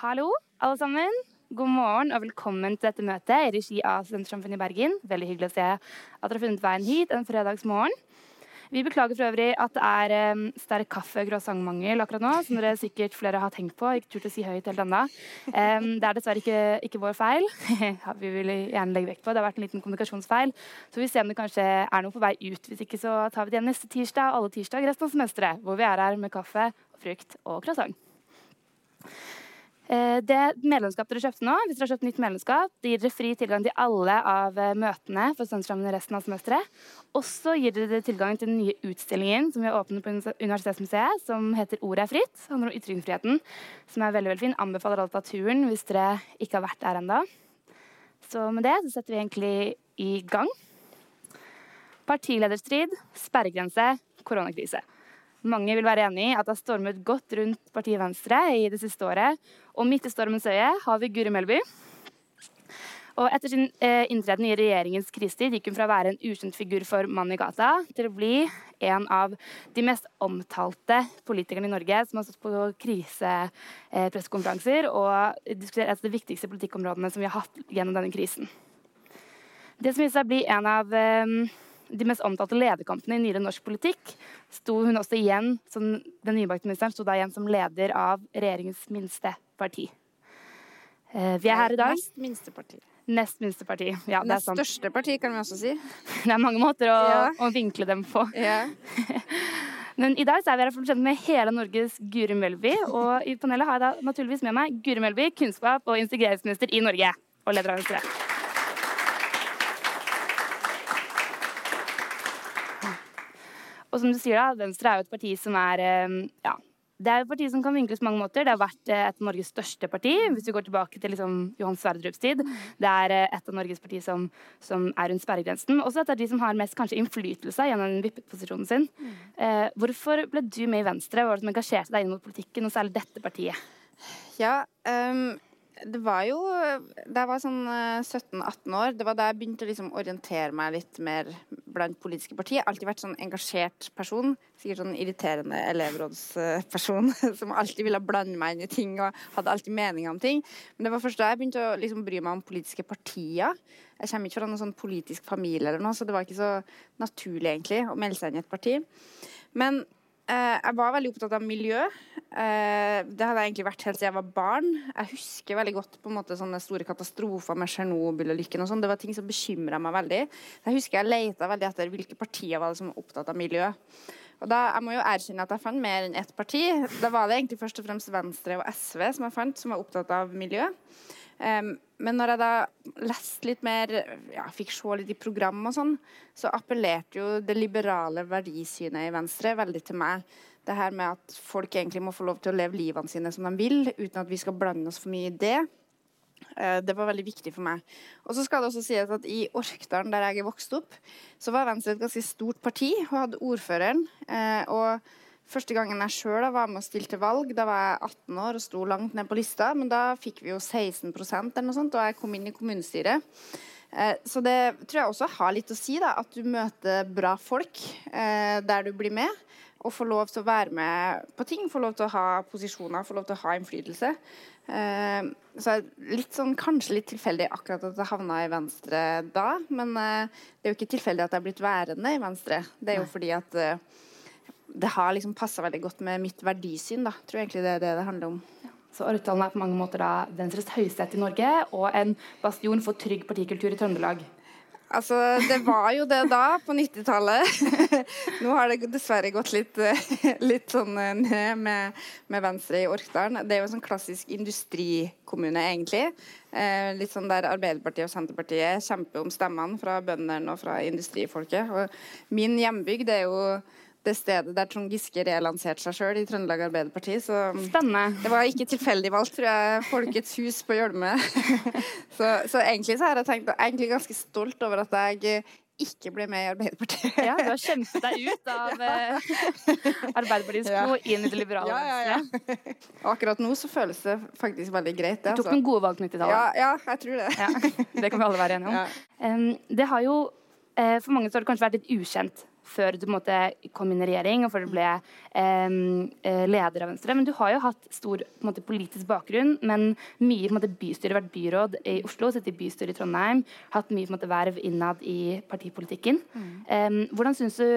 Hallo, alle sammen. God morgen og velkommen til dette møtet i regi av Studentersamfunnet i Bergen. Veldig hyggelig å se at dere har funnet veien hit en fredagsmorgen. Vi beklager for øvrig at det er um, sterk kaffe- og croissantmangel akkurat nå, som dere sikkert flere har tenkt på. Ikke turt å si høyt helt ennå. Um, det er dessverre ikke, ikke vår feil. vi vil gjerne legge vekt på. Det har vært en liten kommunikasjonsfeil. Så vi ser om det kanskje er noe på vei ut. Hvis ikke så tar vi det igjen neste tirsdag, alle tirsdag resten av semesteret, hvor vi er her med kaffe, frukt og croissant. Eh, det medlemskapet dere kjøpte nå, hvis dere har kjøpt nytt medlemskap, det gir dere fri tilgang til alle av eh, møtene for Studentsamfunnet resten av semesteret. Også gir dere tilgang til den nye utstillingen som vi har åpnet på Universitetsmuseet, som heter 'Ordet er fritt'. Det handler om ytringsfriheten, som er veldig veldig fin. Anbefaler alle ta turen hvis dere ikke har vært der ennå. Så med det så setter vi egentlig i gang. Partilederstrid, sperregrense, koronakrise. Mange vil være enig i at det har stormet godt rundt partiet Venstre i det siste året. Og midt i stormens øye har vi Guri Melby. Og etter sin eh, inntreden i regjeringens krisetid gikk hun fra å være en ukjent figur for mann i gata til å bli en av de mest omtalte politikerne i Norge som har stått på krisepressekonferanser og diskutert et av de viktigste politikkområdene som vi har hatt gjennom denne krisen. Det som viser seg å bli en av eh, de mest omtalte lederkampene i nyere norsk politikk, sto hun også igjen som den nybakte ministeren sto da igjen som leder av regjeringens minste parti. Eh, vi er her i dag. Nest minste parti. Nest minste parti. Ja, det Nest største parti, kan vi også si. Det er mange måter å, Ja. å vinkle dem på. Ja. Men i dag så er vi her for å kjenne med hele Norges Guri Melby. Og i panelet har jeg da naturligvis med meg Guri Melby, kunnskap- og integreringsminister i Norge. Og leder av Venstre. Og som du sier da, Venstre er jo et parti som er eh, ja, det er et parti som kan vinkles på mange måter. Det har vært eh, et av Norges største parti, hvis vi går tilbake til liksom, Johan Sverdrups tid. Det er eh, et av Norges parti som, som er rundt sperregrensen. Også et av de som har mest kanskje innflytelse gjennom vippeposisjonen sin. Eh, hvorfor ble du med i Venstre? Hva var det som engasjerte deg inn mot politikken, og særlig dette partiet? ja ehm, det var jo Da jeg var sånn eh, 17-18 år, det var da jeg begynte å liksom orientere meg litt mer blant politiske partier. Jeg har alltid vært sånn engasjert person. Sikkert sånn irriterende elevrådsperson som alltid ville blande meg inn i ting og hadde alltid meninger om ting. Men det var først da jeg begynte å liksom bry meg om politiske partier. Jeg kommer ikke fra noen sånn politisk familie eller noe, så det var ikke så naturlig egentlig å melde seg inn i et parti. Men eh, jeg var veldig opptatt av miljø. Eh, det hadde jeg egentlig vært helt siden jeg var barn. Jeg husker veldig godt på en måte sånne store katastrofer med Tsjernobyl-ulykken og sånn. Det var ting som bekymra meg veldig. Jeg husker jeg leita veldig etter hvilke partier var det som var opptatt av miljø. Og da, Jeg må jo erkjenne at jeg fant mer enn ett parti. Da var det egentlig først og fremst Venstre og SV som jeg fant, som var opptatt av miljø. Men når jeg da leste litt mer, ja, fikk se litt i program og sånn, så appellerte jo det liberale verdisynet i Venstre veldig til meg. Det her med at folk egentlig må få lov til å leve livene sine som de vil, uten at vi skal blande oss for mye i det. Eh, Det var veldig viktig for meg. Og så skal det også sies at I Orkdalen, der jeg er vokst opp, så var Venstre et ganske stort parti og hadde ordføreren. Eh, Og Første gangen jeg sjøl var med og stilte valg, da var jeg 18 år og sto langt ned på lista, men da fikk vi jo 16% eller noe sånt, og jeg kom inn i kommunestyret. Eh, Så det tror jeg også har litt å si, da, at du møter bra folk eh, der du blir med. Og får lov til å være med på ting, får lov til å ha posisjoner, får lov til å ha innflytelse. Eh, så litt sånn, Kanskje litt tilfeldig akkurat at jeg havna i Venstre da, men det er jo ikke tilfeldig at jeg er blitt værende i Venstre. Det er jo fordi at det har liksom passa veldig godt med mitt verdisyn, da. Tror jeg egentlig det er det det handler om. Så Orkdalen er på mange måter da Venstres høyeste i Norge, og en bastion for trygg partikultur i Trøndelag. Altså, det var jo det da, på 90-tallet. Nå har det dessverre gått litt, eh, litt sånn eh, ned med, med Venstre i Orkdalen. Det er jo en sånn klassisk industrikommune, egentlig. Eh, litt sånn der Arbeiderpartiet og Senterpartiet kjemper om stemmene fra bøndene og fra industrifolket. Og min hjembygd er jo det stedet der Trond Giske relanserte seg sjøl i Trøndelag Arbeiderparti. Så Spennende. det var ikke tilfeldig valgt, tror jeg. Folkets hus på Hjølme. så, så egentlig så har jeg tenkt egentlig ganske stolt over at jeg ikke ble med i Arbeiderpartiet. Ja, du har kjempet deg ut av eh, Arbeiderpartiets Ja. inn i det liberale Ja, ja, ja. Og akkurat nå så føles det faktisk veldig greit, det. Du tok Altså. noen gode valg på 90-tallet. Ja, ja, jeg tror det. Ja, det kan vi alle være enige om. Em, det har jo eh, For mange så har det kanskje vært litt ukjent før du måte kom inn i regjering og før du ble eh, leder av Venstre. Men du har jo hatt stor måte, politisk bakgrunn, men mye måte, bystyre, vært byråd i Oslo, sittet i bystyret i Trondheim, hatt mye verv innad i partipolitikken. Mm. Eh, hvordan syns du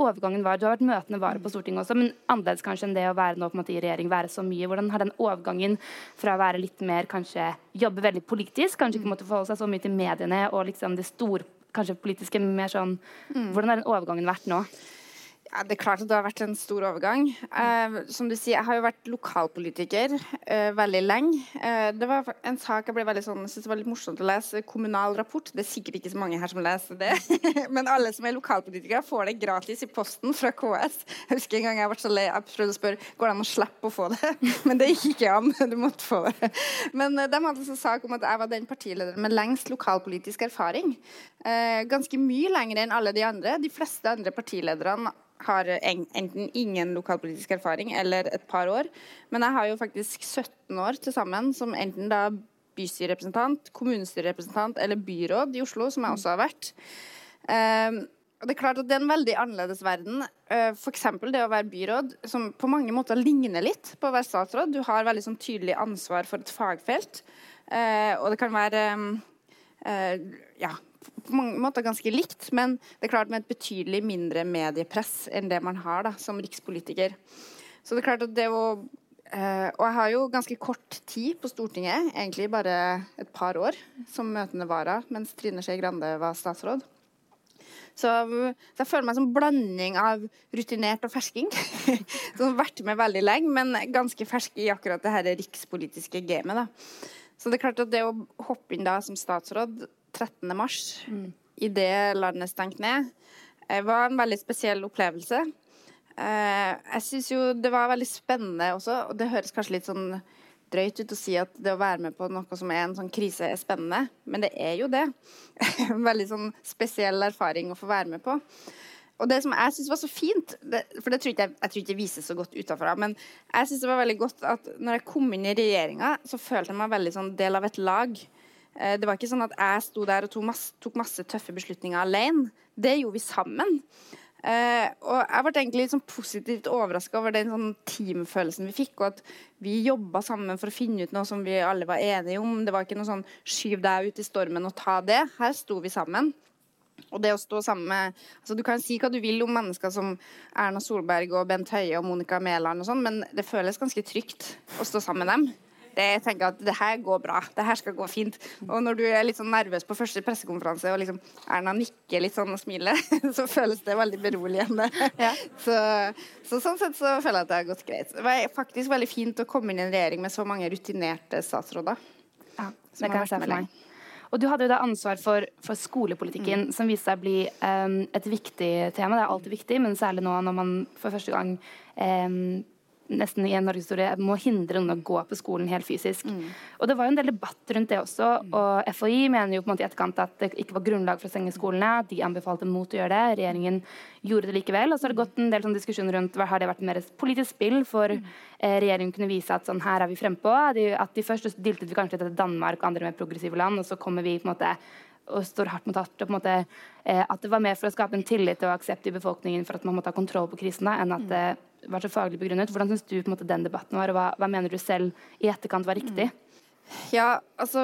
overgangen var? Du har vært møtende vare på Stortinget også, men annerledes kanskje enn det å være nå på en måte i regjering, være så mye. Hvordan har den overgangen fra å være litt mer kanskje jobbe veldig politisk, kanskje ikke måtte forholde seg så mye til mediene og liksom det store kanskje politiske men mer sånn mm. Hvordan har den overgangen vært nå? Ja, det er klart at det har vært en stor overgang. Eh, som du sier, jeg har jo vært lokalpolitiker eh, veldig lenge. Eh, det var en sak jeg ble veldig sånn, synes det var litt morsomt å lese. Kommunal rapport. Det er sikkert ikke så mange her som leser det. Men alle som er lokalpolitikere, får det gratis i posten fra KS. Jeg husker en gang jeg ble så lei, jeg prøvde å spørre går det an å slippe å få det. Men det gikk ikke an. Du måtte få det. Men eh, de hadde en sak om at jeg var den partilederen med lengst lokalpolitisk erfaring. Eh, ganske mye lenger enn alle de andre. De fleste andre partilederne har enten ingen lokalpolitisk erfaring eller et par år. Men jeg har jo faktisk 17 år til sammen som enten da bystyrerepresentant, kommunestyrerepresentant eller byråd i Oslo, som jeg også har vært. Eh, det er klart at det er en veldig annerledes verden. Uh, F.eks. det å være byråd, som på mange måter ligner litt på å være statsråd. Du har veldig sånn tydelig ansvar for et fagfelt. Uh, og det kan være ja, på mange måter ganske likt, men det er klart med et betydelig mindre mediepress enn det man har da, som rikspolitiker. Så det er klart at det å Uh, Og jeg har jo ganske kort tid på Stortinget, egentlig bare et par år, som møtende vara, mens Trine Skei Grande var statsråd. Så, så, jeg føler meg som blanding av rutinert og fersking. som har vært med veldig lenge, men ganske fersk i akkurat det her rikspolitiske gamet. da. Så det er klart at det å hoppe inn da som statsråd 13. mars, mm. idet landet stengte ned, eh, var en veldig spesiell opplevelse. Eh, jeg syns jo det var veldig spennende også, og det høres kanskje litt sånn drøyt ut å si at det å være med på noe som er en sånn krise, er spennende, men det er jo det. En veldig sånn spesiell erfaring å få være med på. Og det som jeg syns var så fint, det, for det tror ikke jeg, jeg tror ikke det vises så godt utafra, men jeg syns det var veldig godt at når jeg kom inn i regjeringa, så følte jeg meg veldig sånn del av et lag. Eh, det var ikke sånn at jeg sto der og tok masse, tok masse tøffe beslutninger alene. Det gjorde vi sammen. Uh, og jeg ble egentlig sånn positivt overraska over den sånn teamfølelsen vi fikk, og at vi jobba sammen for å finne ut noe som vi alle var enige om. Det var ikke noe sånn 'skyv deg ut i stormen og ta det'. Her sto vi sammen. Og det å stå sammen med altså Du kan si hva du vil om mennesker som Erna Solberg og Bent Høie og Monica Mæland og sånn, men det føles ganske trygt å stå sammen med dem det, jeg tenker at det her går bra. Det her skal gå fint. Og når du er litt sånn nervøs på første pressekonferanse, og liksom Erna nikker litt sånn og smiler, så føles det veldig beroligende. Ja. Så, så, sånn sett så føler jeg at det har gått greit. Det var faktisk veldig fint å komme inn i en regjering med så mange rutinerte statsråder. Ja, det kan jeg se for meg. Og du hadde jo da ansvar for, for skolepolitikken, mm. som viste seg å bli um, et viktig tema. Det er alltid viktig, men særlig nå når man for første gang um, nesten i en norgeshistorie må hindre noen å gå på skolen helt fysisk. Mm. Og Det var jo en del debatt rundt det også. Mm. og FHI mener jo på en måte i etterkant at det ikke var grunnlag for å stenge skolene. De anbefalte mot å gjøre det. Regjeringen gjorde det likevel. Og så har det gått en del sånn diskusjon rundt har det vært mer politisk spill for mm. eh, regjeringen kunne vise at sånn her er vi frempå. At de først diltet vi kanskje til Danmark og andre mer progressive land, og så kommer vi på en måte og står hardt mot hardt. og måte eh, At det var mer for å skape en tillit og aksept i befolkningen for at man måtte ha kontroll på krisene, enn at det var så faglig begrunnet. Hvordan syns du på en måte, den debatten var, og hva, hva, mener du selv i etterkant var riktig? Ja, altså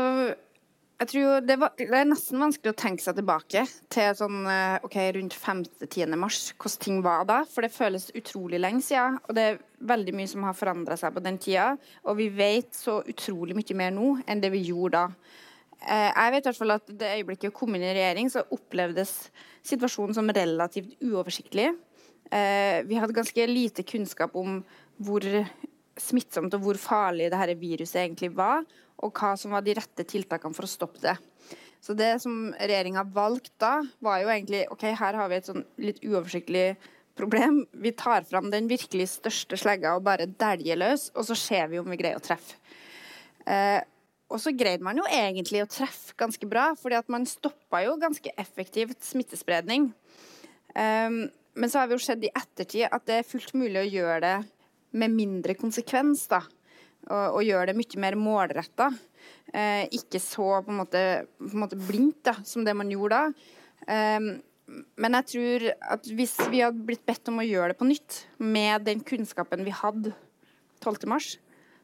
jeg tror det, var, det, er nesten vanskelig å tenke seg tilbake til sånn, eh, ok, rundt 5.-10. mars, hvordan ting var da. For det føles utrolig lenge siden. Og det er veldig mye som har forandra seg på den tida. Og vi vet så utrolig mye mer nå enn det vi gjorde da. Eh, jeg vet i hvert fall at det øyeblikket jeg kom inn i regjering, så opplevdes situasjonen som relativt uoversiktlig. Eh, vi hadde ganske lite kunnskap om hvor smittsomt og hvor farlig dette viruset egentlig var, og hva som var de rette tiltakene for å stoppe det. Så det som regjeringa valgte da, var jo egentlig OK, her har vi et sånn litt uoversiktlig problem. Vi tar fram den virkelig største slegga og bare dæljer løs, og så ser vi om vi greier å treffe. Eh, og så greide man jo egentlig å treffe ganske bra, fordi at man stoppa jo ganske effektivt smittespredning. Um, men så har vi jo sett i ettertid at det er fullt mulig å gjøre det med mindre konsekvens, da. Og, og gjøre det mye mer målretta. Eh, ikke så på en måte, på en måte blindt da, som det man gjorde da. Eh, men jeg tror at hvis vi hadde blitt bedt om å gjøre det på nytt, med den kunnskapen vi hadde 12. mars,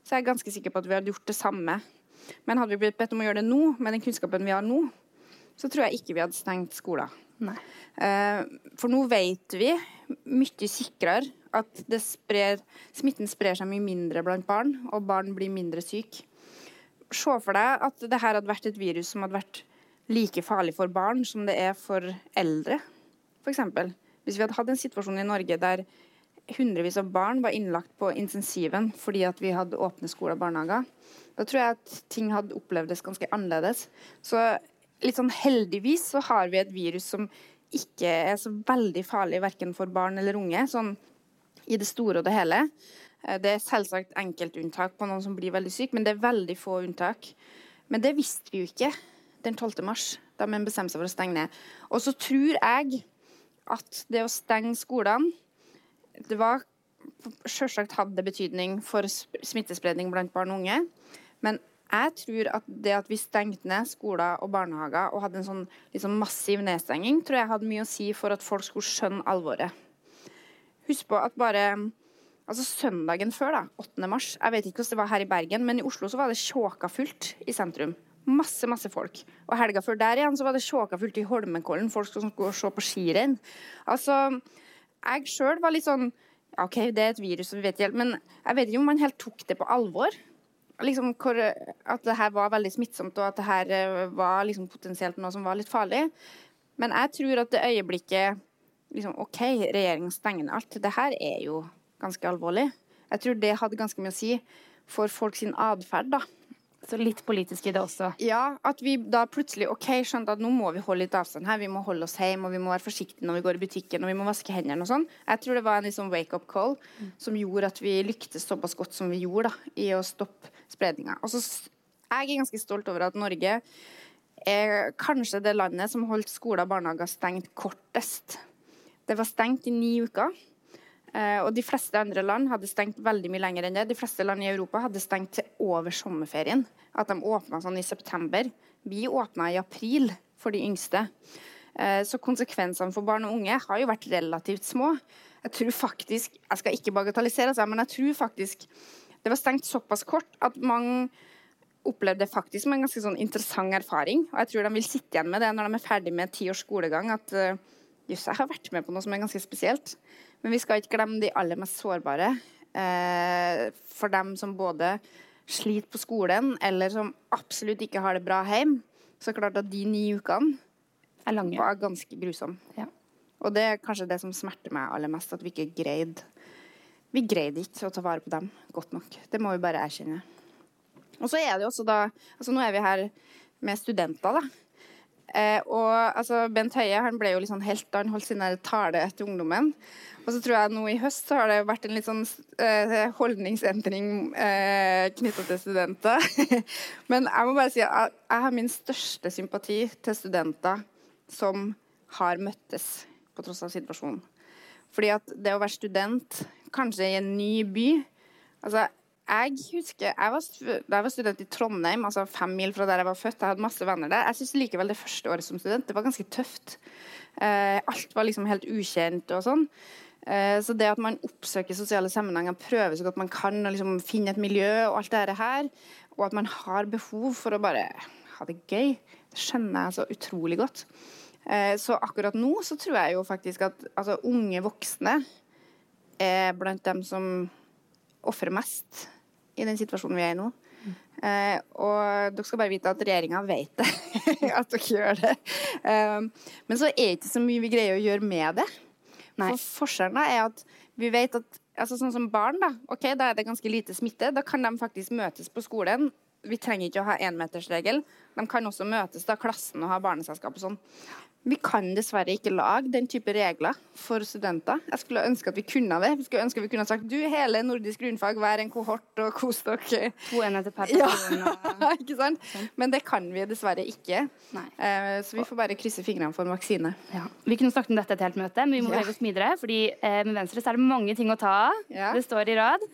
så er jeg ganske sikker på at vi hadde gjort det samme. Men hadde vi blitt bedt om å gjøre det nå, med den kunnskapen vi har nå, så tror jeg ikke vi hadde stengt skoler. Nei. Eh, for nå vet vi mye sikrere at sprer, smitten sprer seg mye mindre blant barn, og barn blir mindre syke. Se for deg at dette hadde vært et virus som hadde vært like farlig for barn som det er for eldre, f.eks. Hvis vi hadde hatt en situasjon i Norge der hundrevis av barn var innlagt på intensiven fordi at vi hadde åpne skoler og barnehager, da tror jeg at ting hadde opplevdes ganske annerledes. Så litt sånn heldigvis så har vi et virus som ikke er så veldig farlig verken for barn eller unge, sånn i det store og det hele. Eh, det er selvsagt enkeltunntak på noen som blir veldig syk, men det er veldig få unntak. Men det visste vi jo ikke den 12. mars, da man bestemte seg for å stenge ned. Og så tror jeg at det å stenge skolene det var Selvsagt hadde betydning for smittespredning blant barn og unge. Men jeg tror at det at vi stengte ned skoler og barnehager og hadde en sånn liksom massiv nedstenging, tror jeg hadde mye å si for at folk skulle skjønne alvoret. Husk på at bare altså søndagen før, da, 8. mars Jeg vet ikke hvordan det var her i Bergen, men i Oslo så var det tjåka fullt i sentrum. Masse, masse folk. Og helga før der igjen så var det tjåka fullt i Holmenkollen. Folk som skulle se på skirenn. Altså, jeg sjøl var litt sånn OK, det er et virus, vi vet ikke helt, men jeg vet ikke om man helt tok det på alvor. Liksom, hvor, at det her var veldig smittsomt, og at det her eh, var liksom, potensielt noe som var litt farlig. Men jeg tror at det øyeblikket liksom, OK, regjeringen stenger ned alt. Det her er jo ganske alvorlig. Jeg tror det hadde ganske mye å si for folk sin atferd, da. Så litt politisk i det også? Ja, at vi da plutselig ok, skjønte at nå må vi holde litt avstand her. Vi må holde oss hjemme, og vi må være forsiktige når vi går i butikken, og vi må vaske hendene og sånn. Jeg tror det var en liksom wake-up call mm. som gjorde at vi lyktes såpass godt som vi gjorde da, i å stoppe spredninga. Jeg er ganske stolt over at Norge er kanskje det landet som holdt skoler og barnehager stengt kortest. Det var stengt i ni uker. Uh, og de fleste andre land hadde stengt veldig mye lenger enn det. De fleste land i Europa hadde stengt til over sommerferien. At de åpna sånn i september. Vi åpna i april for de yngste. Uh, så konsekvensene for barn og unge har jo vært relativt små. Jeg tror faktisk, jeg skal ikke bagatellisere men jeg tror faktisk det var stengt såpass kort at mange opplevde faktisk som en ganske sånn interessant erfaring. Og jeg tror de vil sitte igjen med det når de er ferdig med ti års skolegang. at uh, Jøss, jeg har vært med på noe som er ganske spesielt. Men vi skal ikke glemme de aller mest sårbare. Uh, for dem som både sliter på skolen, eller som absolutt ikke har det bra hjemme. Så klart at de ni ukene er var ganske grusomme. Ja. Og det er kanskje det som smerter meg aller mest, at vi ikke greide Vi greide ikke å ta vare på dem godt nok. Det må vi bare erkjenne. Og så er det også da altså Nå er vi her med studenter, da. Eh, og altså, Bent Høie han ble jo litt sånn helt da han holdt sin tale etter ungdommen. Og så tror jeg nå i høst så har det vært en litt sånn eh, holdningsendring eh, knytta til studenter. Men jeg må bare si at jeg har min største sympati til studenter som har møttes på tross av situasjonen. Fordi at det å være student, kanskje i en ny by altså jeg husker, jeg var, Da jeg var student i Trondheim, altså fem mil fra der jeg var født, jeg hadde masse venner der. Jeg syns likevel det første året som student det var ganske tøft. Eh, alt var liksom helt ukjent og sånn. Eh, så det at man oppsøker sosiale sammenhenger, prøver så godt man kan å liksom finne et miljø og alt det her, og at man har behov for å bare ha det gøy, det skjønner jeg så utrolig godt. Eh, så akkurat nå så tror jeg jo faktisk at altså, unge voksne er blant dem som ofrer mest i den situasjonen vi er i nå. Mm. Eh, og dere skal bare vite at regjeringa vet det, at dere gjør det. Um, men så er det ikke så mye vi greier å gjøre med det. Nei. For forskjellen er at vi vet at altså sånn som barn, da, ok, da er det ganske lite smitte. Da kan de faktisk møtes på skolen. Vi trenger ikke å ha énmetersregel. De kan også møtes da klassen og ha barneselskap og sånn. Vi kan dessverre ikke lage den type regler for studenter. Jeg skulle ønske at vi kunne det. Vi skulle ønske at vi kunne sagt du, hele nordisk grunnfag, vær en kohort og kos dere. To enheter per person. Ja, ikke sant? Men det kan vi dessverre ikke. Uh, så vi får bare krysse fingrene for en vaksine. Ja. Vi kunne snakket om dette et helt møte, men vi må bevege oss videre. fordi uh, med Venstre så er det mange ting å ta av. Det står i rad.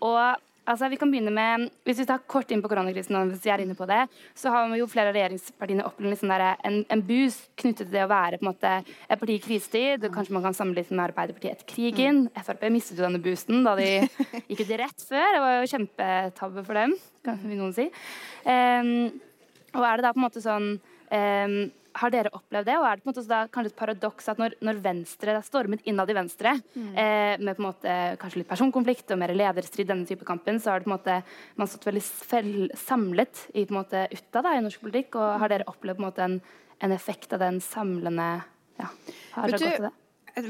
Og Altså, vi kan begynne med, Hvis vi tar kort inn på koronakrisen, hvis vi er inne på det, så har jo flere av regjeringspartiene opplevd liksom en, en boost knyttet til det å være på en måte et parti i krisetid. Kanskje man kan sammenligne med Arbeiderpartiet etter krigen. Mm. Frp mistet jo denne boosten da de gikk ut rett før. Det var jo kjempetabbe for dem, kan vi noen si. Um, og er det da på en måte sånn um, har dere opplevd det? Og er det på en måte da, kanskje et paradoks at når, når Venstre det er stormet innad i Venstre, mm. eh, med på en måte kanskje litt personkonflikt og mer lederstrid denne type kampen, så har det på en måte man stått veldig samlet i på en måte utad i norsk politikk. Og har dere opplevd på en måte en, en effekt av den samlende ja, har dere gått til det?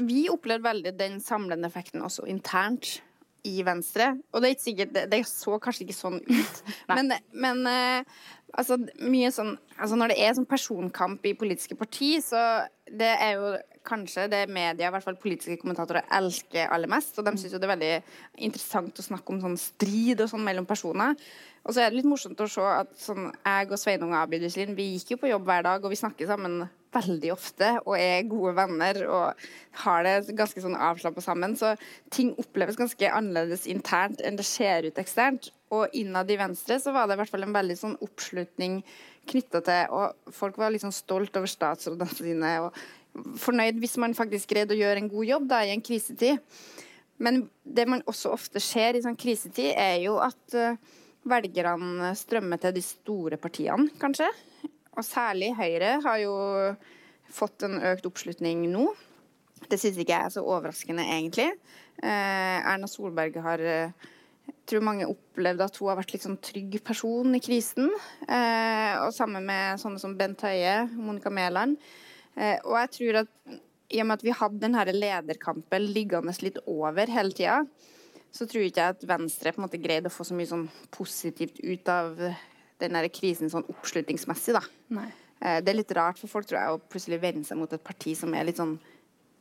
Vi opplevde veldig den samlende effekten også internt i Venstre. Og det er ikke sikkert, det, det så kanskje ikke sånn ut, men, men uh, altså, mye sånn altså Når det er sånn personkamp i politiske parti, så det er jo kanskje det media, i hvert fall politiske kommentatorer, elsker aller mest. Og de syns jo det er veldig interessant å snakke om sånn strid og sånn mellom personer. Og så er det litt morsomt å se at sånn, jeg og Sveinung Abid Iselin, vi gikk jo på jobb hver dag, og vi snakker sammen veldig ofte og er gode venner og har det ganske sånn avslappa sammen. Så ting oppleves ganske annerledes internt enn det ser ut eksternt. Og innad i Venstre så var det i hvert fall en veldig sånn oppslutning knytta til Og folk var liksom stolt over statsrådene sine og fornøyd hvis man faktisk greide å gjøre en god jobb da i en krisetid. Men det man også ofte ser i sånn krisetid, er jo at uh, velgerne strømmer til de store partiene, kanskje. Og særlig Høyre har jo fått en økt oppslutning nå. Det syns ikke jeg er så overraskende, egentlig. Uh, Erna Solberg har eh, tror mange opplevde at hun har vært sånn trygg person i krisen. Eh, og sammen med sånne som Bent Høie, Monica Mæland. Eh, og jeg tror at i og med at vi hadde denne lederkampen liggende litt over hele tida, så tror ikke jeg at Venstre på en måte greide å få så mye sånn positivt ut av den der krisen sånn oppslutningsmessig. da. Nei. Eh, det er litt rart for folk tror jeg, å plutselig vende seg mot et parti som er litt sånn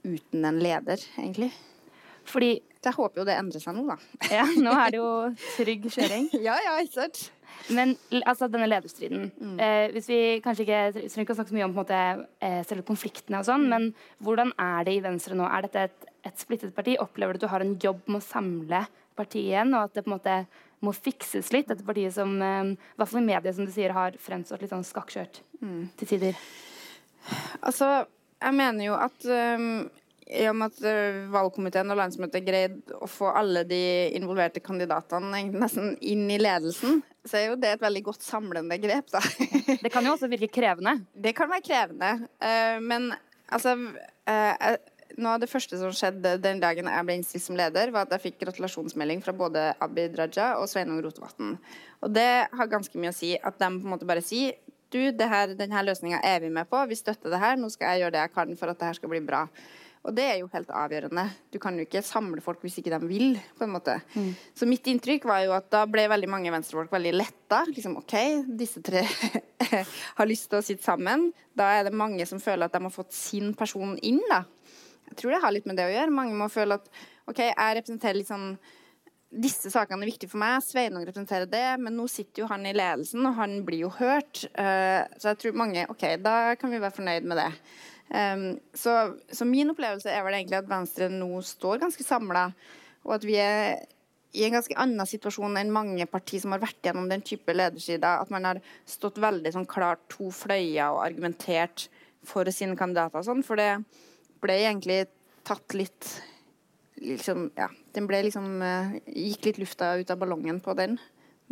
uten en leder, egentlig. Fordi Jeg håper jo det endrer seg nå, da. Ja, nå er det jo trygg kjøring. ja, ja, ikke sant. Men altså, denne lederstriden mm. eh, Hvis vi kanskje ikke trenger ikke å snakke så mye om på en måte, eh, selve konfliktene, og sånn, mm. men hvordan er det i Venstre nå? Er dette et, et splittet parti? Opplever du at du har en jobb med å samle partiet igjen, og at det på en måte må fikses litt? Dette partiet som, eh, i hvert fall i media, som du sier, har fremstått litt sånn skakkskjørt mm. til tider. Altså, jeg mener jo at um, i og med at uh, valgkomiteen og landsmøtet greide å få alle de involverte kandidatene nesten inn i ledelsen, så er jo det et veldig godt samlende grep, da. det kan jo også virke krevende? Det kan være krevende. Uh, men altså uh, noe av det første som skjedde den dagen jeg ble innstilt som leder, var at jeg fikk gratulasjonsmelding fra både Abid Raja og Sveinung Rotevatn. Og det har ganske mye å si at de på en måte bare sier du, her, denne løsninga er vi med på, vi støtter det her, nå skal jeg gjøre det jeg kan for at det her skal bli bra. Og det er jo helt avgjørende. Du kan jo ikke samle folk hvis ikke de vil. på en måte. Mm. Så mitt inntrykk var jo at da ble veldig mange venstrefolk veldig letta. Liksom, OK, disse tre har lyst til å sitte sammen. Da er det mange som føler at de har fått sin person inn. da. Jeg tror det har litt med det å gjøre. Mange må føle at OK, jeg representerer litt sånn disse sakene er viktige for meg. Sveinung representerer det, men nå sitter jo han i ledelsen, og han blir jo hørt. Uh, så jeg tror mange OK, da kan vi være fornøyd med det. Um, så, så, min opplevelse er vel egentlig at Venstre nå står ganske samla, og at vi er i en ganske annen situasjon enn mange partier som har vært gjennom den type ledersider. At man har stått veldig sånn klart to fløyer og argumentert for sine kandidater og sånn. For det ble egentlig tatt litt liksom, ja, den ble liksom uh, Gikk litt lufta ut av ballongen på den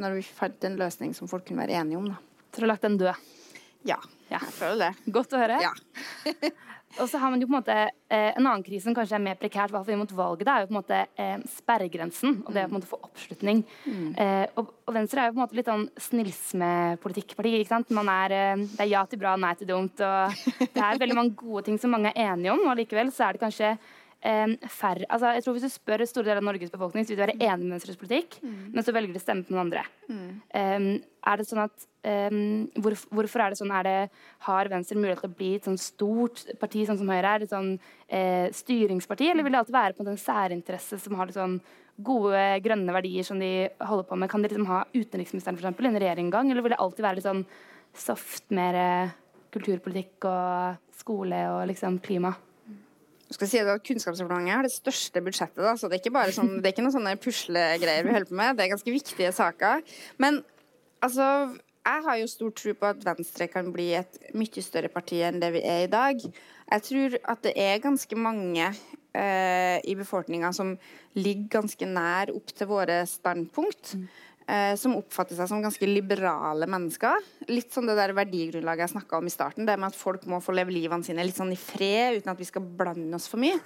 når vi fant en løsning som folk kunne være enige om. da. Du har lagt den død? Ja, jeg føler det. Godt å høre. Ja. og så har man jo på en måte eh, En annen krise som kanskje er mer prekært, hvert mot valget, det er jo på en måte eh, sperregrensen. Og det å på en måte få oppslutning. Mm. Eh, og, og, Venstre er jo på en måte litt sånn snillsmepolitikkparti. ikke sant? Man er, det er ja til bra, nei til dumt. Og det er veldig mange gode ting som mange er enige om, og likevel så er det kanskje færre altså, jeg tror Hvis du spør store deler av Norges befolkning, så vil de være enig med Venstres politikk, mm. men så velger de å stemme på noen andre. Mm. Er det sånn at hvor, Hvorfor er det sånn? Er det, har Venstre mulighet til å bli et sånn stort parti sånn som Høyre er? Et sånn eh, styringsparti? Eller vil det alltid være på en særinteresse som har litt sånn gode grønne verdier som de holder på med? Kan de liksom ha utenriksministeren for eksempel, i en regjering gang? Eller vil det alltid være litt sånn soft, mer kulturpolitikk og skole og liksom klima? Skal si at Kunnskapsdepartementet har det største budsjettet, da, så det er ikke bare sånn, det er ikke noen sånne puslegreier vi holder på med. Det er ganske viktige saker. Men altså jeg har jo stor tro på at Venstre kan bli et mye større parti enn det vi er i dag. Jeg tror at det er ganske mange eh, i befolkninga som ligger ganske nær opp til våre standpunkt. Mm eh, som oppfatter seg som ganske liberale mennesker. Litt sånn det der verdigrunnlaget jeg snakka om i starten. Det med at folk må få leve livene sine litt sånn i fred, uten at vi skal blande oss for mye.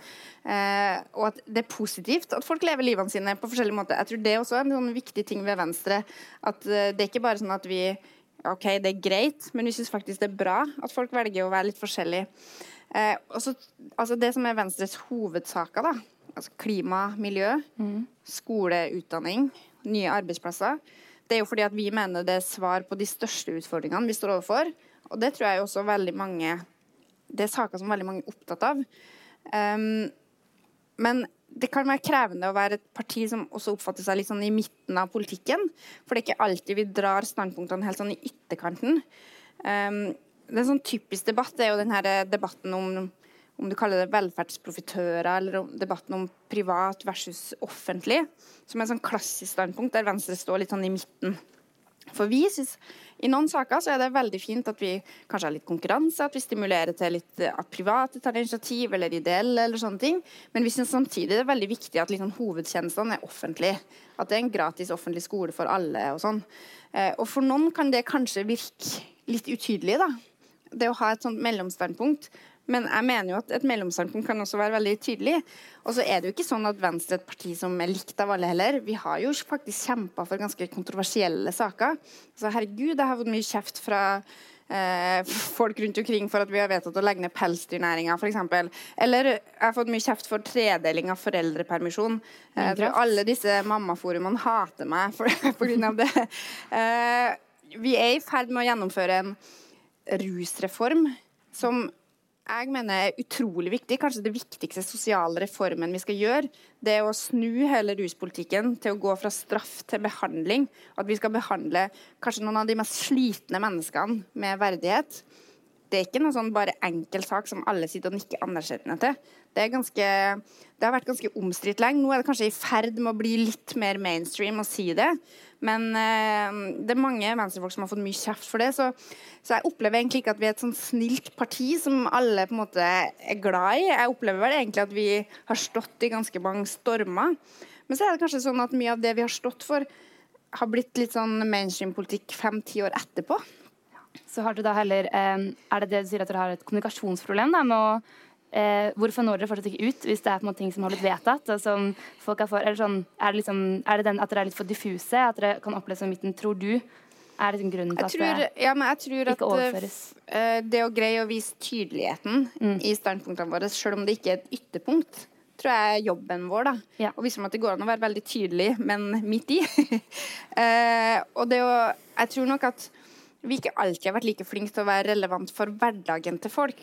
Eh, og at det er positivt at folk lever livene sine på forskjellige måter. Jeg tror det også er en sånn viktig ting ved Venstre. At eh, det er ikke bare sånn at vi OK, det er greit, men vi syns faktisk det er bra at folk velger å være litt forskjellige. Eh, også, altså det som er Venstres hovedsaker, da, altså klima, miljø, mm. skole, utdanning nye arbeidsplasser. Det er jo fordi at vi mener det er svar på de største utfordringene vi står overfor. Og det tror jeg også veldig mange Det er saker som veldig mange er opptatt av. Um, men det kan være krevende å være et parti som også oppfatter seg litt sånn i midten av politikken. For det er ikke alltid vi drar standpunktene helt sånn i ytterkanten. Um, det er en sånn typisk debatt det er jo denne debatten om om du kaller det velferdsprofitører eller debatten om privat versus offentlig, som er et sånn klassisk standpunkt der Venstre står litt sånn i midten. For vi synes, I noen saker så er det veldig fint at vi kanskje har litt konkurranse, at vi stimulerer til litt at private tar initiativ, eller ideelle, eller sånne ting. Men vi syns samtidig det er veldig viktig at liksom, hovedtjenestene er offentlige. At det er en gratis offentlig skole for alle og sånn. Eh, og for noen kan det kanskje virke litt utydelig, da. Det å ha et sånt mellomstandpunkt. Men jeg mener jo at et mellomstandpunkt kan også være veldig tydelig. Og så er det jo ikke sånn at Venstre er et parti som er likt av alle heller. Vi har jo faktisk kjempa for ganske kontroversielle saker. Så herregud, jeg har fått mye kjeft fra eh, folk rundt omkring for at vi har vedtatt å legge ned pelsdyrnæringa, f.eks. Eller jeg har fått mye kjeft for tredeling av foreldrepermisjon. Eh, jeg tror alle disse mammaforumene hater meg for, på grunn av det. Eh, vi er i ferd med å gjennomføre en rusreform som jeg mener er utrolig viktig, kanskje det viktigste sosiale reformen vi skal gjøre, det er å snu hele ruspolitikken til å gå fra straff til behandling. At vi skal behandle kanskje noen av de mest slitne menneskene med verdighet. Det er ikke noe sånn bare enkel sak som alle sitter og nikker anerkjennende til. Det, ganske, det har vært ganske omstridt lenge. Nå er det kanskje i ferd med å bli litt mer mainstream å si det. Men eh, det er mange venstrefolk som har fått mye kjeft for det. Så, så, jeg opplever egentlig ikke at vi er et sånn snilt parti som alle på en måte er glad i. Jeg opplever vel egentlig at vi har stått i ganske mange stormer. Men så er det kanskje sånn at mye av det vi har stått for, har blitt litt sånn mainstream-politikk fem-ti år etterpå. Så har du da heller, eh, Er det det du sier at dere har et kommunikasjonsproblem da, med å eh, hvorfor når dere fortsatt ikke ut hvis det er på en måte ting som har blitt vedtatt? og som folk er for, eller sånn, er det, liksom, er det den, at dere er litt for diffuse? At dere kan oppleve som midten, tror du? Er liksom grunnen til tror, at det ja, ikke at, overføres? Uh, det å greie å vise tydeligheten mm. i standpunktene våre, selv om det ikke er et ytterpunkt, tror jeg er jobben vår. da. Ja. Og vise at det går an å være veldig tydelig, men midt i. uh, og det å, jeg tror nok at vi ikke alltid har vært like flinke til å være relevant for hverdagen til folk.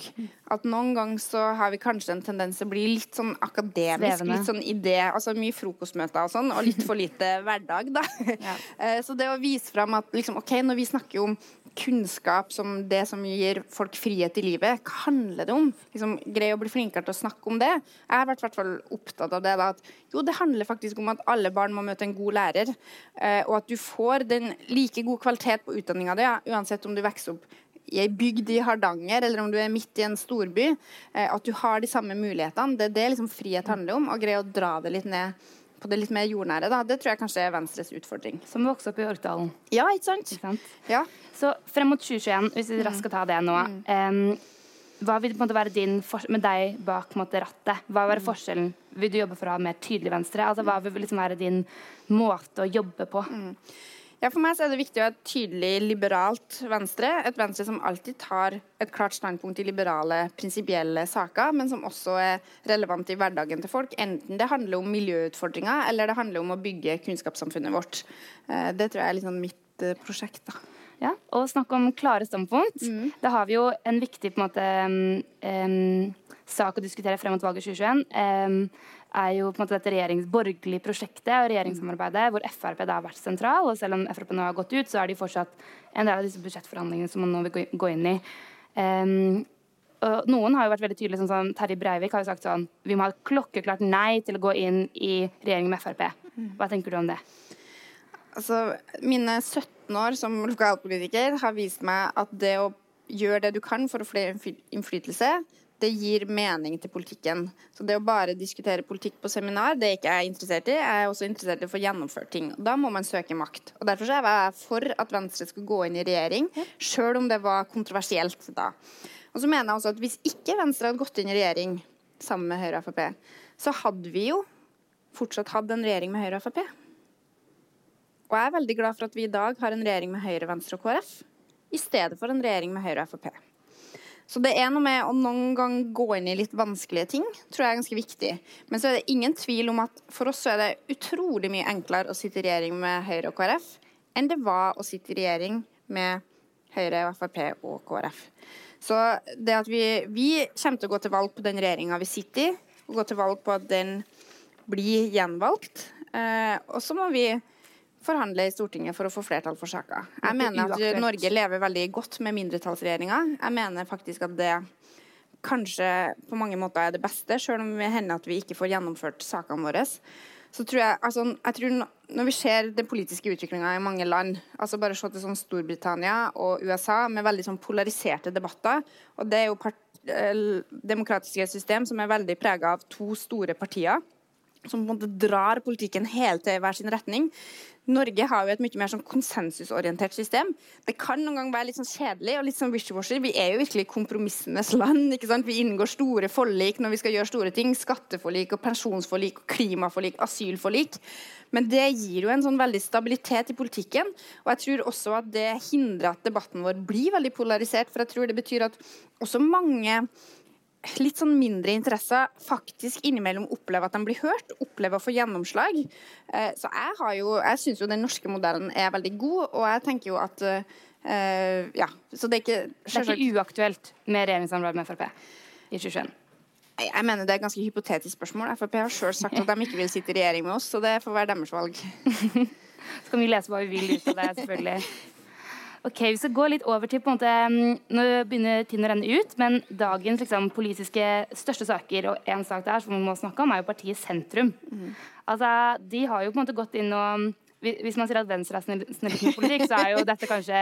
At noen ganger så har vi kanskje en tendens til å bli litt sånn akademisk, Svevende. litt sånn idé, altså mye frokostmøter og sånn, og litt for lite hverdag, da. Ja. Eh, så det å vise fram at liksom, OK, når vi snakker om kunnskap som det som gir folk frihet i livet. Hva handler det om? Liksom, Greie å bli flinkere til å snakke om det. Jeg har vært hvert fall opptatt av det. Da, at jo, det handler faktisk om at alle barn må møte en god lærer. Eh, og at du får den like god kvalitet på utdanninga di, uansett om du vokser opp i ei bygd i Hardanger, eller om du er midt i en storby. Eh, at du har de samme mulighetene. Det er det liksom frihet handler om. Og greie å dra det litt ned på det litt mer jordnære. Da. Det tror jeg kanskje er Venstres utfordring. Som vokste opp i Orkdalen. Ja, ikke sant? Ikke sant? Ja. Så frem mot 2021, hvis vi mm. raskt skal ta det nå mm. um, hva vil måte være din med deg bak måte, rattet? Hva vil være mm. forskjellen? Vil du jobbe for å ha mer tydelig venstre? Altså, hva vil liksom være din måte å jobbe på? Mm. Ja, For meg så er det viktig å ha et tydelig liberalt Venstre. Et Venstre som alltid tar et klart standpunkt i liberale, prinsipielle saker, men som også er relevant i hverdagen til folk. Enten det handler om miljøutfordringer, eller det handler om å bygge kunnskapssamfunnet vårt. Eh, det tror jeg er liksom mitt eh, prosjekt. da. Ja, og snakke om klare standpunkt. Mm. Da har vi jo en viktig på en måte, um, sak å diskutere frem mot valget 2021. Um, er jo på en måte dette regjeringsborgerlige prosjektet og regjeringssamarbeidet hvor Frp da har vært sentral. Og selv om Frp nå har gått ut, så er de fortsatt en del av disse budsjettforhandlingene som man nå vil gå inn i. Um, noen har jo vært veldig tydelige, sånn som Terje Breivik har jo sagt sånn Vi må ha et klokkeklart nei til å gå inn i regjering med Frp. Hva tenker du om det? Altså, mine 17 år som lokalpolitiker har vist meg at det å gjøre det du kan for å få innflytelse, det gir mening til politikken. Så det å bare diskutere politikk på seminar, det er ikke jeg interessert i. Jeg er også interessert i å få gjennomført ting. Da må man søke makt. Og Derfor er jeg for at Venstre skal gå inn i regjering, sjøl om det var kontroversielt da. Og så mener jeg også at Hvis ikke Venstre hadde gått inn i regjering sammen med Høyre og Frp, så hadde vi jo fortsatt hatt en regjering med Høyre og Frp. Og jeg er veldig glad for at vi i dag har en regjering med Høyre, Venstre og KrF, i stedet for en regjering med Høyre og Frp. Så det er noe med å noen gang gå inn i litt vanskelige ting, tror jeg er ganske viktig. Men så er det ingen tvil om at for oss så er det utrolig mye enklere å sitte i regjering med Høyre og KrF enn det var å sitte i regjering med Høyre, og Frp og KrF. Så det at vi, vi kommer til å gå til valg på den regjeringa vi sitter i, og gå til valg på at den blir gjenvalgt. Eh, og så må vi forhandle i Stortinget for å få flertall for saka. Jeg mener at Norge lever veldig godt med mindretallsregjeringa. Jeg mener faktisk at det kanskje på mange måter er det beste, selv om det hender at vi ikke får gjennomført sakene våre. Så tror jeg, altså, jeg tror Når vi ser den politiske utviklinga i mange land, altså bare se til sånn Storbritannia og USA med veldig sånn polariserte debatter, og det er jo part, eh, demokratiske system som er veldig prega av to store partier som på en måte drar politikken helt til hver sin retning. Norge har jo et mye mer sånn konsensusorientert system. Det kan noen ganger være litt sånn kjedelig og litt sånn wishy-washy. Vi er jo virkelig kompromissenes land. ikke sant? Vi inngår store forlik når vi skal gjøre store ting. Skatteforlik og pensjonsforlik og klimaforlik, asylforlik. Men det gir jo en sånn veldig stabilitet i politikken. Og jeg tror også at det hindrer at debatten vår blir veldig polarisert. For jeg tror det betyr at også mange litt sånn mindre interesse faktisk innimellom opplever at de blir hørt, opplever å få gjennomslag. Eh, så jeg har jo, jeg syns jo den norske modellen er veldig god, og jeg tenker jo at uh, ja, så det er ikke Det er ikke uaktuelt med regjeringssamarbeid med Frp i 2021? Jeg mener det er et ganske hypotetisk spørsmål. Frp har sjøl sagt at de ikke vil sitte i regjering med oss, så det får være deres valg. så kan vi lese hva vi vil ut av det, selvfølgelig. Ok, Vi skal gå litt over til på en måte, mm, Nå begynner tiden å renne ut, men dagens liksom, politiske største saker, og en sak der som vi må snakke om, er jo partiet Sentrum. Mm. Altså, De har jo på en måte gått inn og Hvis man sier at Venstre er snillismepolitikk, så er jo dette kanskje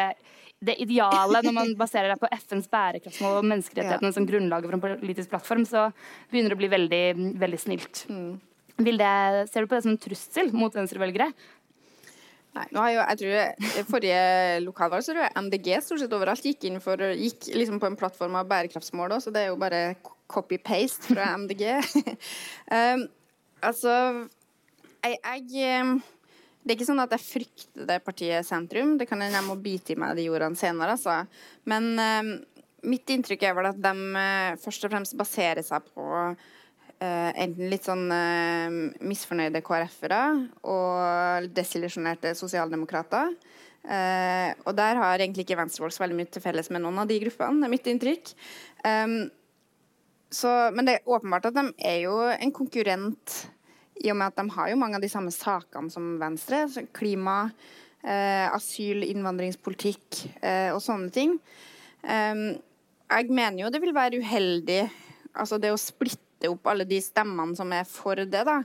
det ideale når man baserer det på FNs bærekraftsmål og menneskerettighetene ja. som grunnlaget for en politisk plattform, så begynner det å bli veldig, veldig snilt. Mm. Det, ser du på det som en trussel mot venstrevelgere? Nei, har jo, jeg tror Forrige lokalvalg så tror jeg MDG stort sett overalt gikk inn for, gikk liksom på en plattform av bærekraftsmål òg, så det er jo bare copy-paste fra MDG. um, altså jeg, jeg, um, Det er ikke sånn at jeg frykter det partiet sentrum. Det kan hende jeg må bite i meg de ordene senere, altså. Men um, mitt inntrykk er vel at de uh, først og fremst baserer seg på Uh, enten litt sånn uh, misfornøyde KrF-ere og desillusjonerte sosialdemokrater. Uh, og der har egentlig ikke venstrefolk så veldig mye til felles med noen av de gruppene. det er mitt inntrykk. Um, men det er åpenbart at de er jo en konkurrent i og med at de har jo mange av de samme sakene som Venstre. Klima, asyl, innvandringspolitikk og sånne ting. Um, jeg mener jo det vil være uheldig altså det å splitte splitte opp alle de stemmene som er for det, da.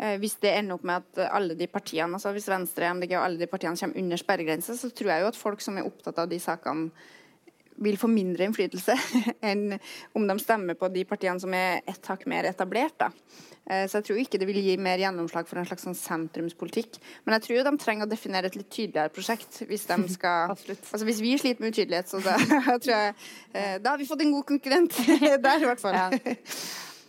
Eh, hvis det ender opp med at alle de partiene, altså hvis Venstre, MDG og alle de partiene kommer under sperregrensa, så tror jeg jo at folk som er opptatt av de sakene, vil få mindre innflytelse enn om de stemmer på de partiene som er et hakk mer etablert. Da. Eh, så jeg tror ikke det vil gi mer gjennomslag for en slags sånn sentrumspolitikk. Men jeg tror jo de trenger å definere et litt tydeligere prosjekt. Hvis de skal Altså hvis vi sliter med utydelighet, så da tror jeg eh, Da har vi fått en god konkurrent der, i hvert fall. Ja.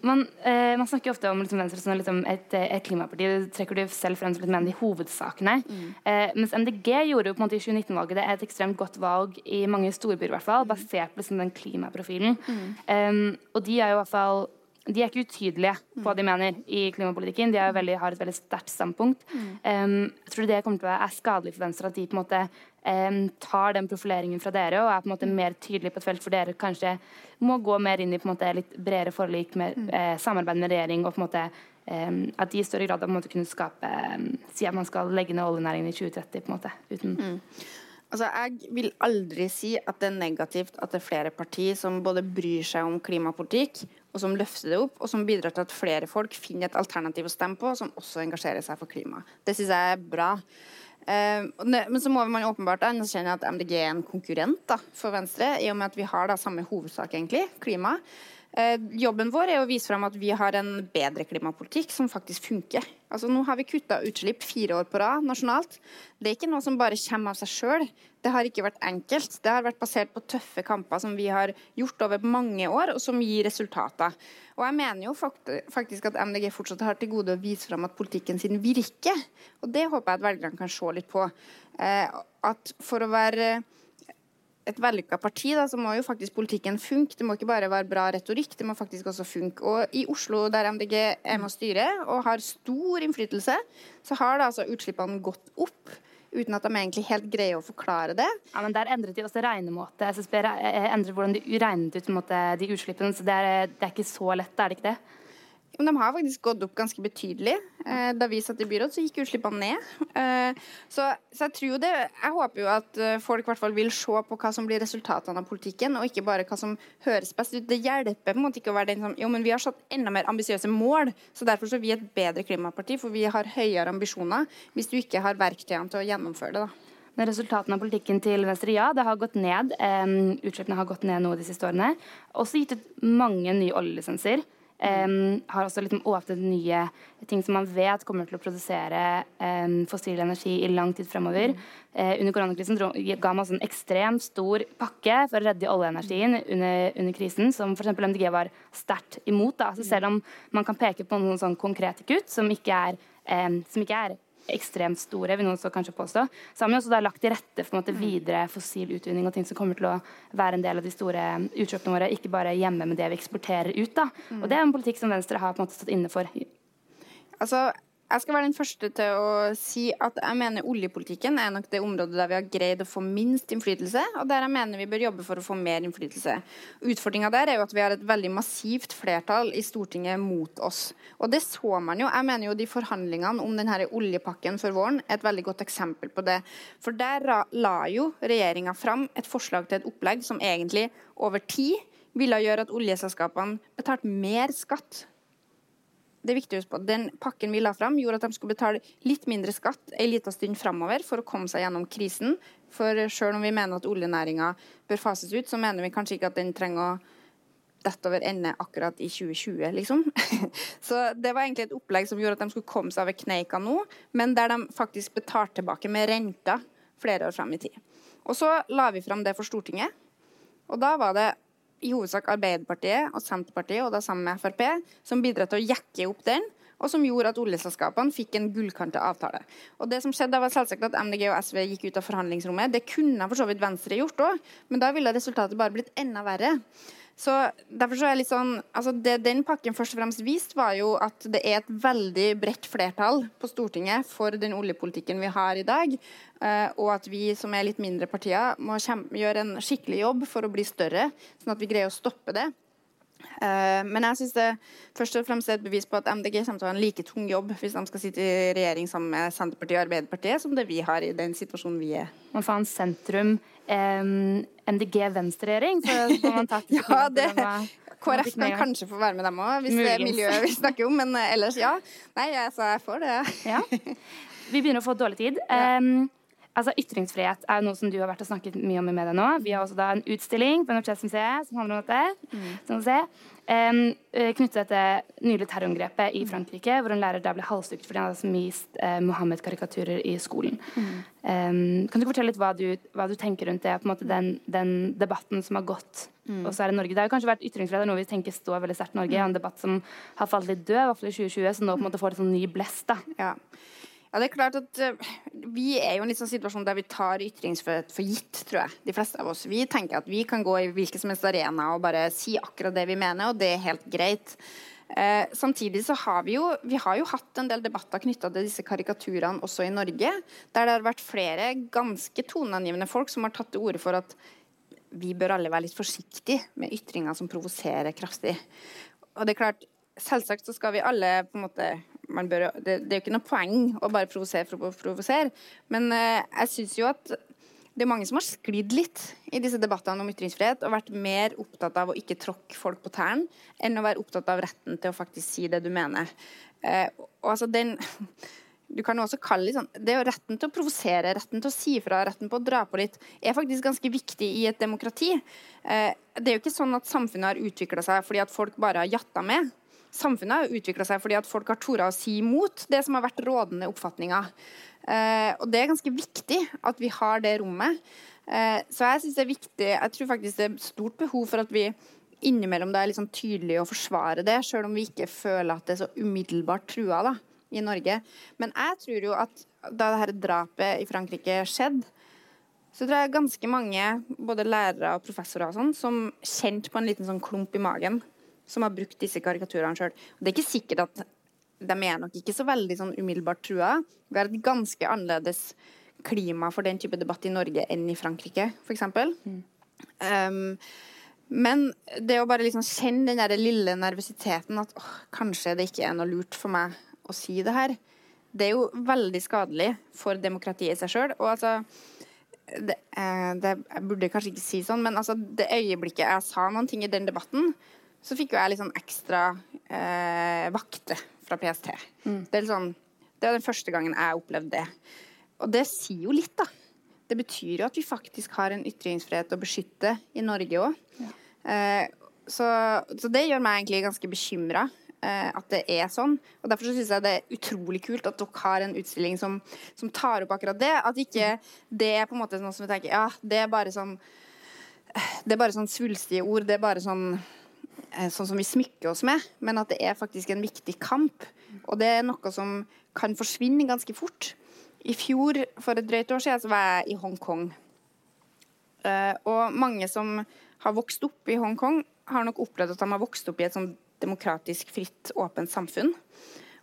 Man, eh, man, snakker ofte om liksom, Venstre som liksom et, et, klimaparti. Det trekker du selv frem som en av hovedsakene. Mm. Eh, mens MDG gjorde jo på en måte i 2019-valget det er et ekstremt godt valg i mange storbyer, i hvert fall, mm. basert på liksom, den klimaprofilen. Mm. Um, og de er jo i hvert fall de er ikke utydelige på hva de mener i klimapolitikken. De veldig, har et veldig sterkt standpunkt. Mm. Um, jeg tror det kommer til å være skadelig for Venstre at de på en måte um, tar den profileringen fra dere og er på en måte mer tydelige på et felt for dere kanskje må gå mer inn i på en måte litt bredere forlik med mm. uh, samarbeid med regjering og på en måte um, at de i større grad måte kunne skape si at man skal legge ned oljenæringen i 2030 på en måte uten mm. Altså, Jeg vil aldri si at det er negativt at det er flere partier som både bryr seg om klimapolitikk, og som løfter det opp, og som bidrar til at flere folk finner et alternativ å stemme på, som også engasjerer seg for klima. Det syns jeg er bra. Uh, men så må man åpenbart anerkjenne at MDG er en konkurrent da, for Venstre, i og med at vi har da samme hovedsak, egentlig, klima. Eh, jobben vår er å vise frem at vi har en bedre klimapolitikk som faktisk funker. Altså, nå har vi kutta utslipp fire år på rad nasjonalt. Det er ikke noe som bare kommer av seg sjøl. Det har ikke vært enkelt. Det har vært basert på tøffe kamper som vi har gjort over mange år, og som gir resultater. Og jeg mener jo faktisk at MDG fortsatt har til gode å vise frem at politikken sin virker. Og det håper jeg at velgerne kan se litt på. Eh, at for å være et vellykka parti, da, så må jo faktisk politikken funke. Det må ikke bare være bra retorikk, det må faktisk også funke. Og i Oslo, der MDG er med å styre og har stor innflytelse, så har da altså utslippene gått opp. Uten at de egentlig helt greier å forklare det. Ja, men Der endret de også regnemåte. SSB eh, endret hvordan de regnet ut måte, de utslippene. Så det er, det er ikke så lett, er det ikke det? De har faktisk gått opp ganske betydelig. Eh, da vi satt i byråd, så gikk utslippene ned. Eh, så, så, jeg tror jo det Jeg håper jo at eh, folk hvert vil se på hva som blir resultatene av politikken, og ikke bare hva som høres best ut. Det hjelper på en måte ikke å være den som Jo, men vi har satt enda mer ambisiøse mål, så derfor så er vi et bedre klimaparti, for vi har høyere ambisjoner hvis du ikke har verktøyene til å gjennomføre det. da. Men resultatene av politikken til Venstre, ja, det har gått ned. Um, utslippene har gått ned noe de siste årene. Også gitt ut mange nye oljelisenser. Um, har også liksom åpnet nye ting som man vet kommer til å produsere um, fossil energi i lang tid fremover. Uh, under koronakrisen ga man en ekstremt stor pakke for å redde oljeenergien under, under krisen, som f.eks. MDG var sterkt imot. Da. Så selv om man kan peke på noen sånn konkrete kutt som ikke er, um, som ikke er ekstremt store, vil noen så kanskje påstå. Så har vi også da lagt til rette for måte, videre fossil utvinning og ting som kommer til å være en del av de store utslippene våre, ikke bare hjemme med det vi eksporterer ut. da. Og det er en politikk som Venstre har på en måte stått inne for. Altså, jeg skal være den første til å si at jeg mener oljepolitikken er nok det området der vi har greid å få minst innflytelse, og der jeg mener vi bør jobbe for å få mer innflytelse. Utfordringa der er jo at vi har et veldig massivt flertall i Stortinget mot oss. Og det så man jo. Jeg mener jo de forhandlingene om denne oljepakken for våren er et veldig godt eksempel på det. For der la jo regjeringa fram et forslag til et opplegg som egentlig over tid ville gjøre at oljeselskapene betalte mer skatt det er viktig å huske på, Den pakken vi la fram, gjorde at de skulle betale litt mindre skatt en liten stund framover for å komme seg gjennom krisen. For selv om vi mener at oljenæringa bør fases ut, så mener vi kanskje ikke at den trenger å dette over ende akkurat i 2020, liksom. Så det var egentlig et opplegg som gjorde at de skulle komme seg over kneika nå, men der de faktisk betalte tilbake med renter flere år fram i tid. Og så la vi fram det for Stortinget, og da var det i hovedsak Arbeiderpartiet og Senterpartiet, og da sammen med Frp, som bidrar til å jekke opp den, og som gjorde at oljeselskapene fikk en gullkantet avtale. Og det som skjedde, var selvsagt at MDG og SV gikk ut av forhandlingsrommet. Det kunne for så vidt Venstre gjort òg, men da ville resultatet bare blitt enda verre. Så derfor så er litt sånn, altså Det den pakken først og fremst viste, var jo at det er et veldig bredt flertall på Stortinget for den oljepolitikken vi har i dag. Uh, og at vi som er litt mindre partier, må gjøre en skikkelig jobb for å bli større, sånn at vi greier å stoppe det. Uh, men jeg synes det først og fremst er et bevis på at MDG kommer til å ha en like tung jobb hvis de skal sitte i regjering sammen med Senterpartiet og Arbeiderpartiet, som det vi har i den situasjonen vi er. Man får en sentrum um, MDG-venstreregjering? ja, det, KrF kan kanskje få være med dem òg, hvis Muligens. det er miljøet vi snakker om. Men eh, ellers, ja. Nei, jeg sa jeg får det. ja. Vi begynner å få dårlig tid. Um, altså Ytringsfrihet er noe som du har vært og snakket mye om i media nå. Vi har også da en utstilling på Universitetsmuseet som handler om dette. Mm. Som um, knyttet til nylig terrorangrepet i Frankrike, hvor en lærer der ble halshugd fordi han hadde vist uh, Mohammed-karikaturer i skolen. Mm. Um, kan du fortelle litt hva du, hva du, tenker rundt det, på en måte den, den debatten som har gått mm. og så er det Norge. Det har jo kanskje vært ytringsfrihet noe vi tenker står veldig sterkt i Norge. Mm. En debatt som har falt litt død, i hvert fall i 2020, som nå på en måte får et sånn ny blest. da. Ja. Ja, det er klart at uh, Vi er jo i en sånn situasjon der vi tar ytringsfrihet for gitt, tror jeg. De fleste av oss. Vi tenker at vi kan gå i hvilken som helst arena og bare si akkurat det vi mener, og det er helt greit. Uh, samtidig så har vi jo vi har jo hatt en del debatter knytta til disse karikaturene også i Norge, der det har vært flere ganske toneangivende folk som har tatt til orde for at vi bør alle være litt forsiktige med ytringer som provoserer kraftig. Og det er klart, Selvsagt så skal vi alle på en måte bør, det, det, er jo ikke noe poeng å bare provosere for å provosere, men eh, jeg syns jo at det er mange som har sklidd litt i disse debattene om ytringsfrihet og vært mer opptatt av å ikke tråkke folk på tærne enn å være opptatt av retten til å faktisk si det du mener. Eh, og altså den du kan også kalle sånn, det er jo Retten til å provosere, retten til å si fra, retten på å dra på litt, er faktisk ganske viktig i et demokrati. Eh, det er jo ikke sånn at samfunnet har utvikla seg fordi at folk bare har jatta med. Samfunnet har utvikla seg fordi at folk har tort å si imot det som har vært rådende oppfatninger. Eh, og det er ganske viktig at vi har det rommet. Eh, så jeg syns det er viktig Jeg tror faktisk det er stort behov for at vi innimellom det er litt sånn tydelig å forsvare det, sjøl om vi ikke føler at det er så umiddelbart trua da, i Norge. Men jeg tror jo at da dette drapet i Frankrike skjedde, så tror jeg ganske mange, både lærere og professorer og sånn, som kjente på en liten sånn klump i magen som har brukt disse karikaturene sjøl. Det er ikke sikkert at de er nok ikke så veldig sånn umiddelbart trua. Vi har et ganske annerledes klima for den type debatt i Norge enn i Frankrike, f.eks. Mm. Um, men det å bare liksom kjenne den der lille nervøsiteten at åh, kanskje det ikke er noe lurt for meg å si det her, det er jo veldig skadelig for demokratiet i seg sjøl. Og altså det, eh, det, Jeg burde kanskje ikke si sånn, men altså det øyeblikket jeg sa noen ting i den debatten, så fikk jo jeg litt sånn ekstra eh, vakter fra PST. Mm. Det, er sånn, det var den første gangen jeg opplevde det. Og det sier jo litt, da. Det betyr jo at vi faktisk har en ytringsfrihet å beskytte i Norge òg. Ja. Eh, så, så, det gjør meg egentlig ganske bekymra. Eh, at det er sånn. Og Derfor syns jeg det er utrolig kult at dere har en utstilling som, som tar opp akkurat det. At ikke det er på en måte noe som vi tenker ja, det er bare sånn Det er bare sånn svulstige ord. Det er bare sånn Eh, sånn som vi smykker oss med, men at det er faktisk en viktig kamp. Og det er noe som kan forsvinne ganske fort. I fjor, for et drøyt år siden, så var jeg i Hongkong. Uh, og mange som har vokst opp i Hongkong, har nok opplevd at de har vokst opp i et sånn demokratisk, fritt, åpent samfunn.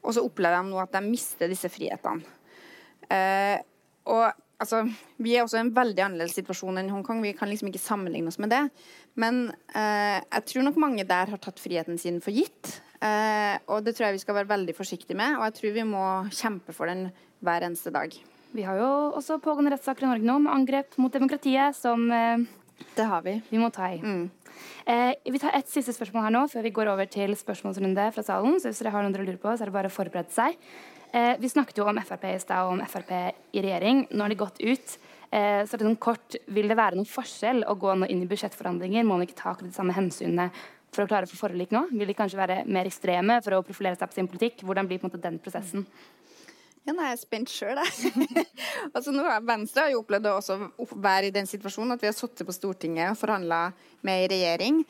Og så opplever de nå at de mister disse frihetene. Uh, og altså, Vi er også i en veldig annerledes situasjon enn Hongkong. Vi kan liksom ikke sammenligne oss med det. Men eh, jeg tror nok mange der har tatt friheten sin for gitt. Eh, og det tror jeg vi skal være veldig forsiktige med. Og jeg tror vi må kjempe for den hver eneste dag. Vi har jo også pågående rettssaker i Norge nå med angrep mot demokratiet som eh, det har vi. Vi må ta i. Mm. Eh, vi tar et siste spørsmål her nå før vi går over til spørsmålsrunde fra salen. Så hvis dere har noe dere lurer på, så er det bare å forberede seg. Eh, vi snakket jo om Frp i stad, og om Frp i regjering. Nå har de gått ut. Eh, så sånn kort, Vil det være noen forskjell å gå nå inn i budsjettforhandlinger? Må man ikke ta akkurat de samme hensynene for å klare å få forlik nå? Vil de kanskje være mer ekstreme for å profilere seg på sin politikk? Hvordan blir på en måte den prosessen? Ja, nå er jeg spent sjøl, jeg. altså, nå Venstre har jo opplevd å være i den situasjonen at vi har sittet på Stortinget og forhandla med ei regjering.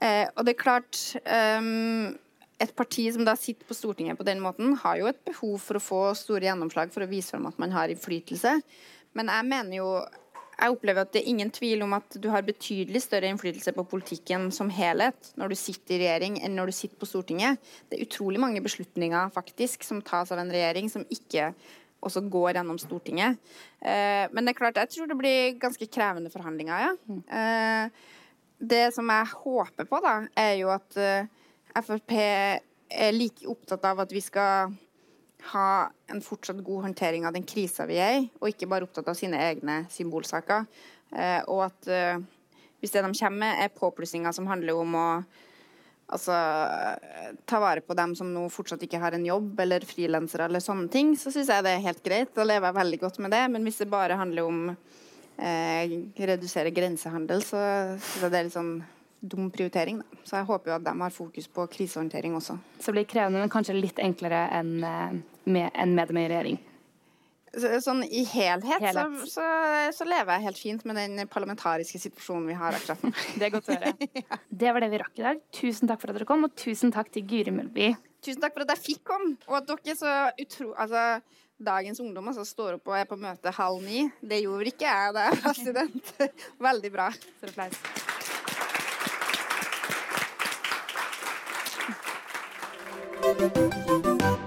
Eh, og det er klart um, et parti som da sitter på Stortinget på den måten, har jo et behov for å få store gjennomslag for å vise frem at man har innflytelse. Men jeg mener jo jeg opplever at det er ingen tvil om at du har betydelig større innflytelse på politikken som helhet når du sitter i regjering, enn når du sitter på Stortinget. Det er utrolig mange beslutninger faktisk som tas av en regjering som ikke også går gjennom Stortinget. Eh, men det er klart, jeg tror det blir ganske krevende forhandlinger, ja. Mm. Eh, det som jeg håper på, da, er jo at eh, Frp er like opptatt av at vi skal ha en fortsatt god håndtering av den krisa vi er i, og ikke bare opptatt av sine egne symbolsaker. Eh, og at eh, hvis det de kommer med, er påplussinger som handler om å altså, ta vare på dem som nå fortsatt ikke har en jobb, eller frilansere eller sånne ting, så syns jeg det er helt greit. Da lever jeg veldig godt med det. Men hvis det bare handler om eh, redusere grensehandel, så syns jeg det er litt sånn dum prioritering. Da. Så jeg håper jo at de har fokus på krisehåndtering også. Så det blir krevende, men kanskje litt enklere enn eh, med, enn med dem i regjering? Sånn i helhet, helhet. Så, så, så, lever jeg helt fint med den parlamentariske situasjonen vi har akkurat nå. det er godt å høre. ja. Det var det vi rakk i dag. Tusen takk for at dere kom, og tusen takk til Guri Melby. Tusen takk for at jeg fikk komme, og at dere så utro... Altså, dagens ungdom altså, står opp og er på møte halv ni. Det gjorde ikke jeg da jeg var student. Veldig bra. Så applaus. なんだ?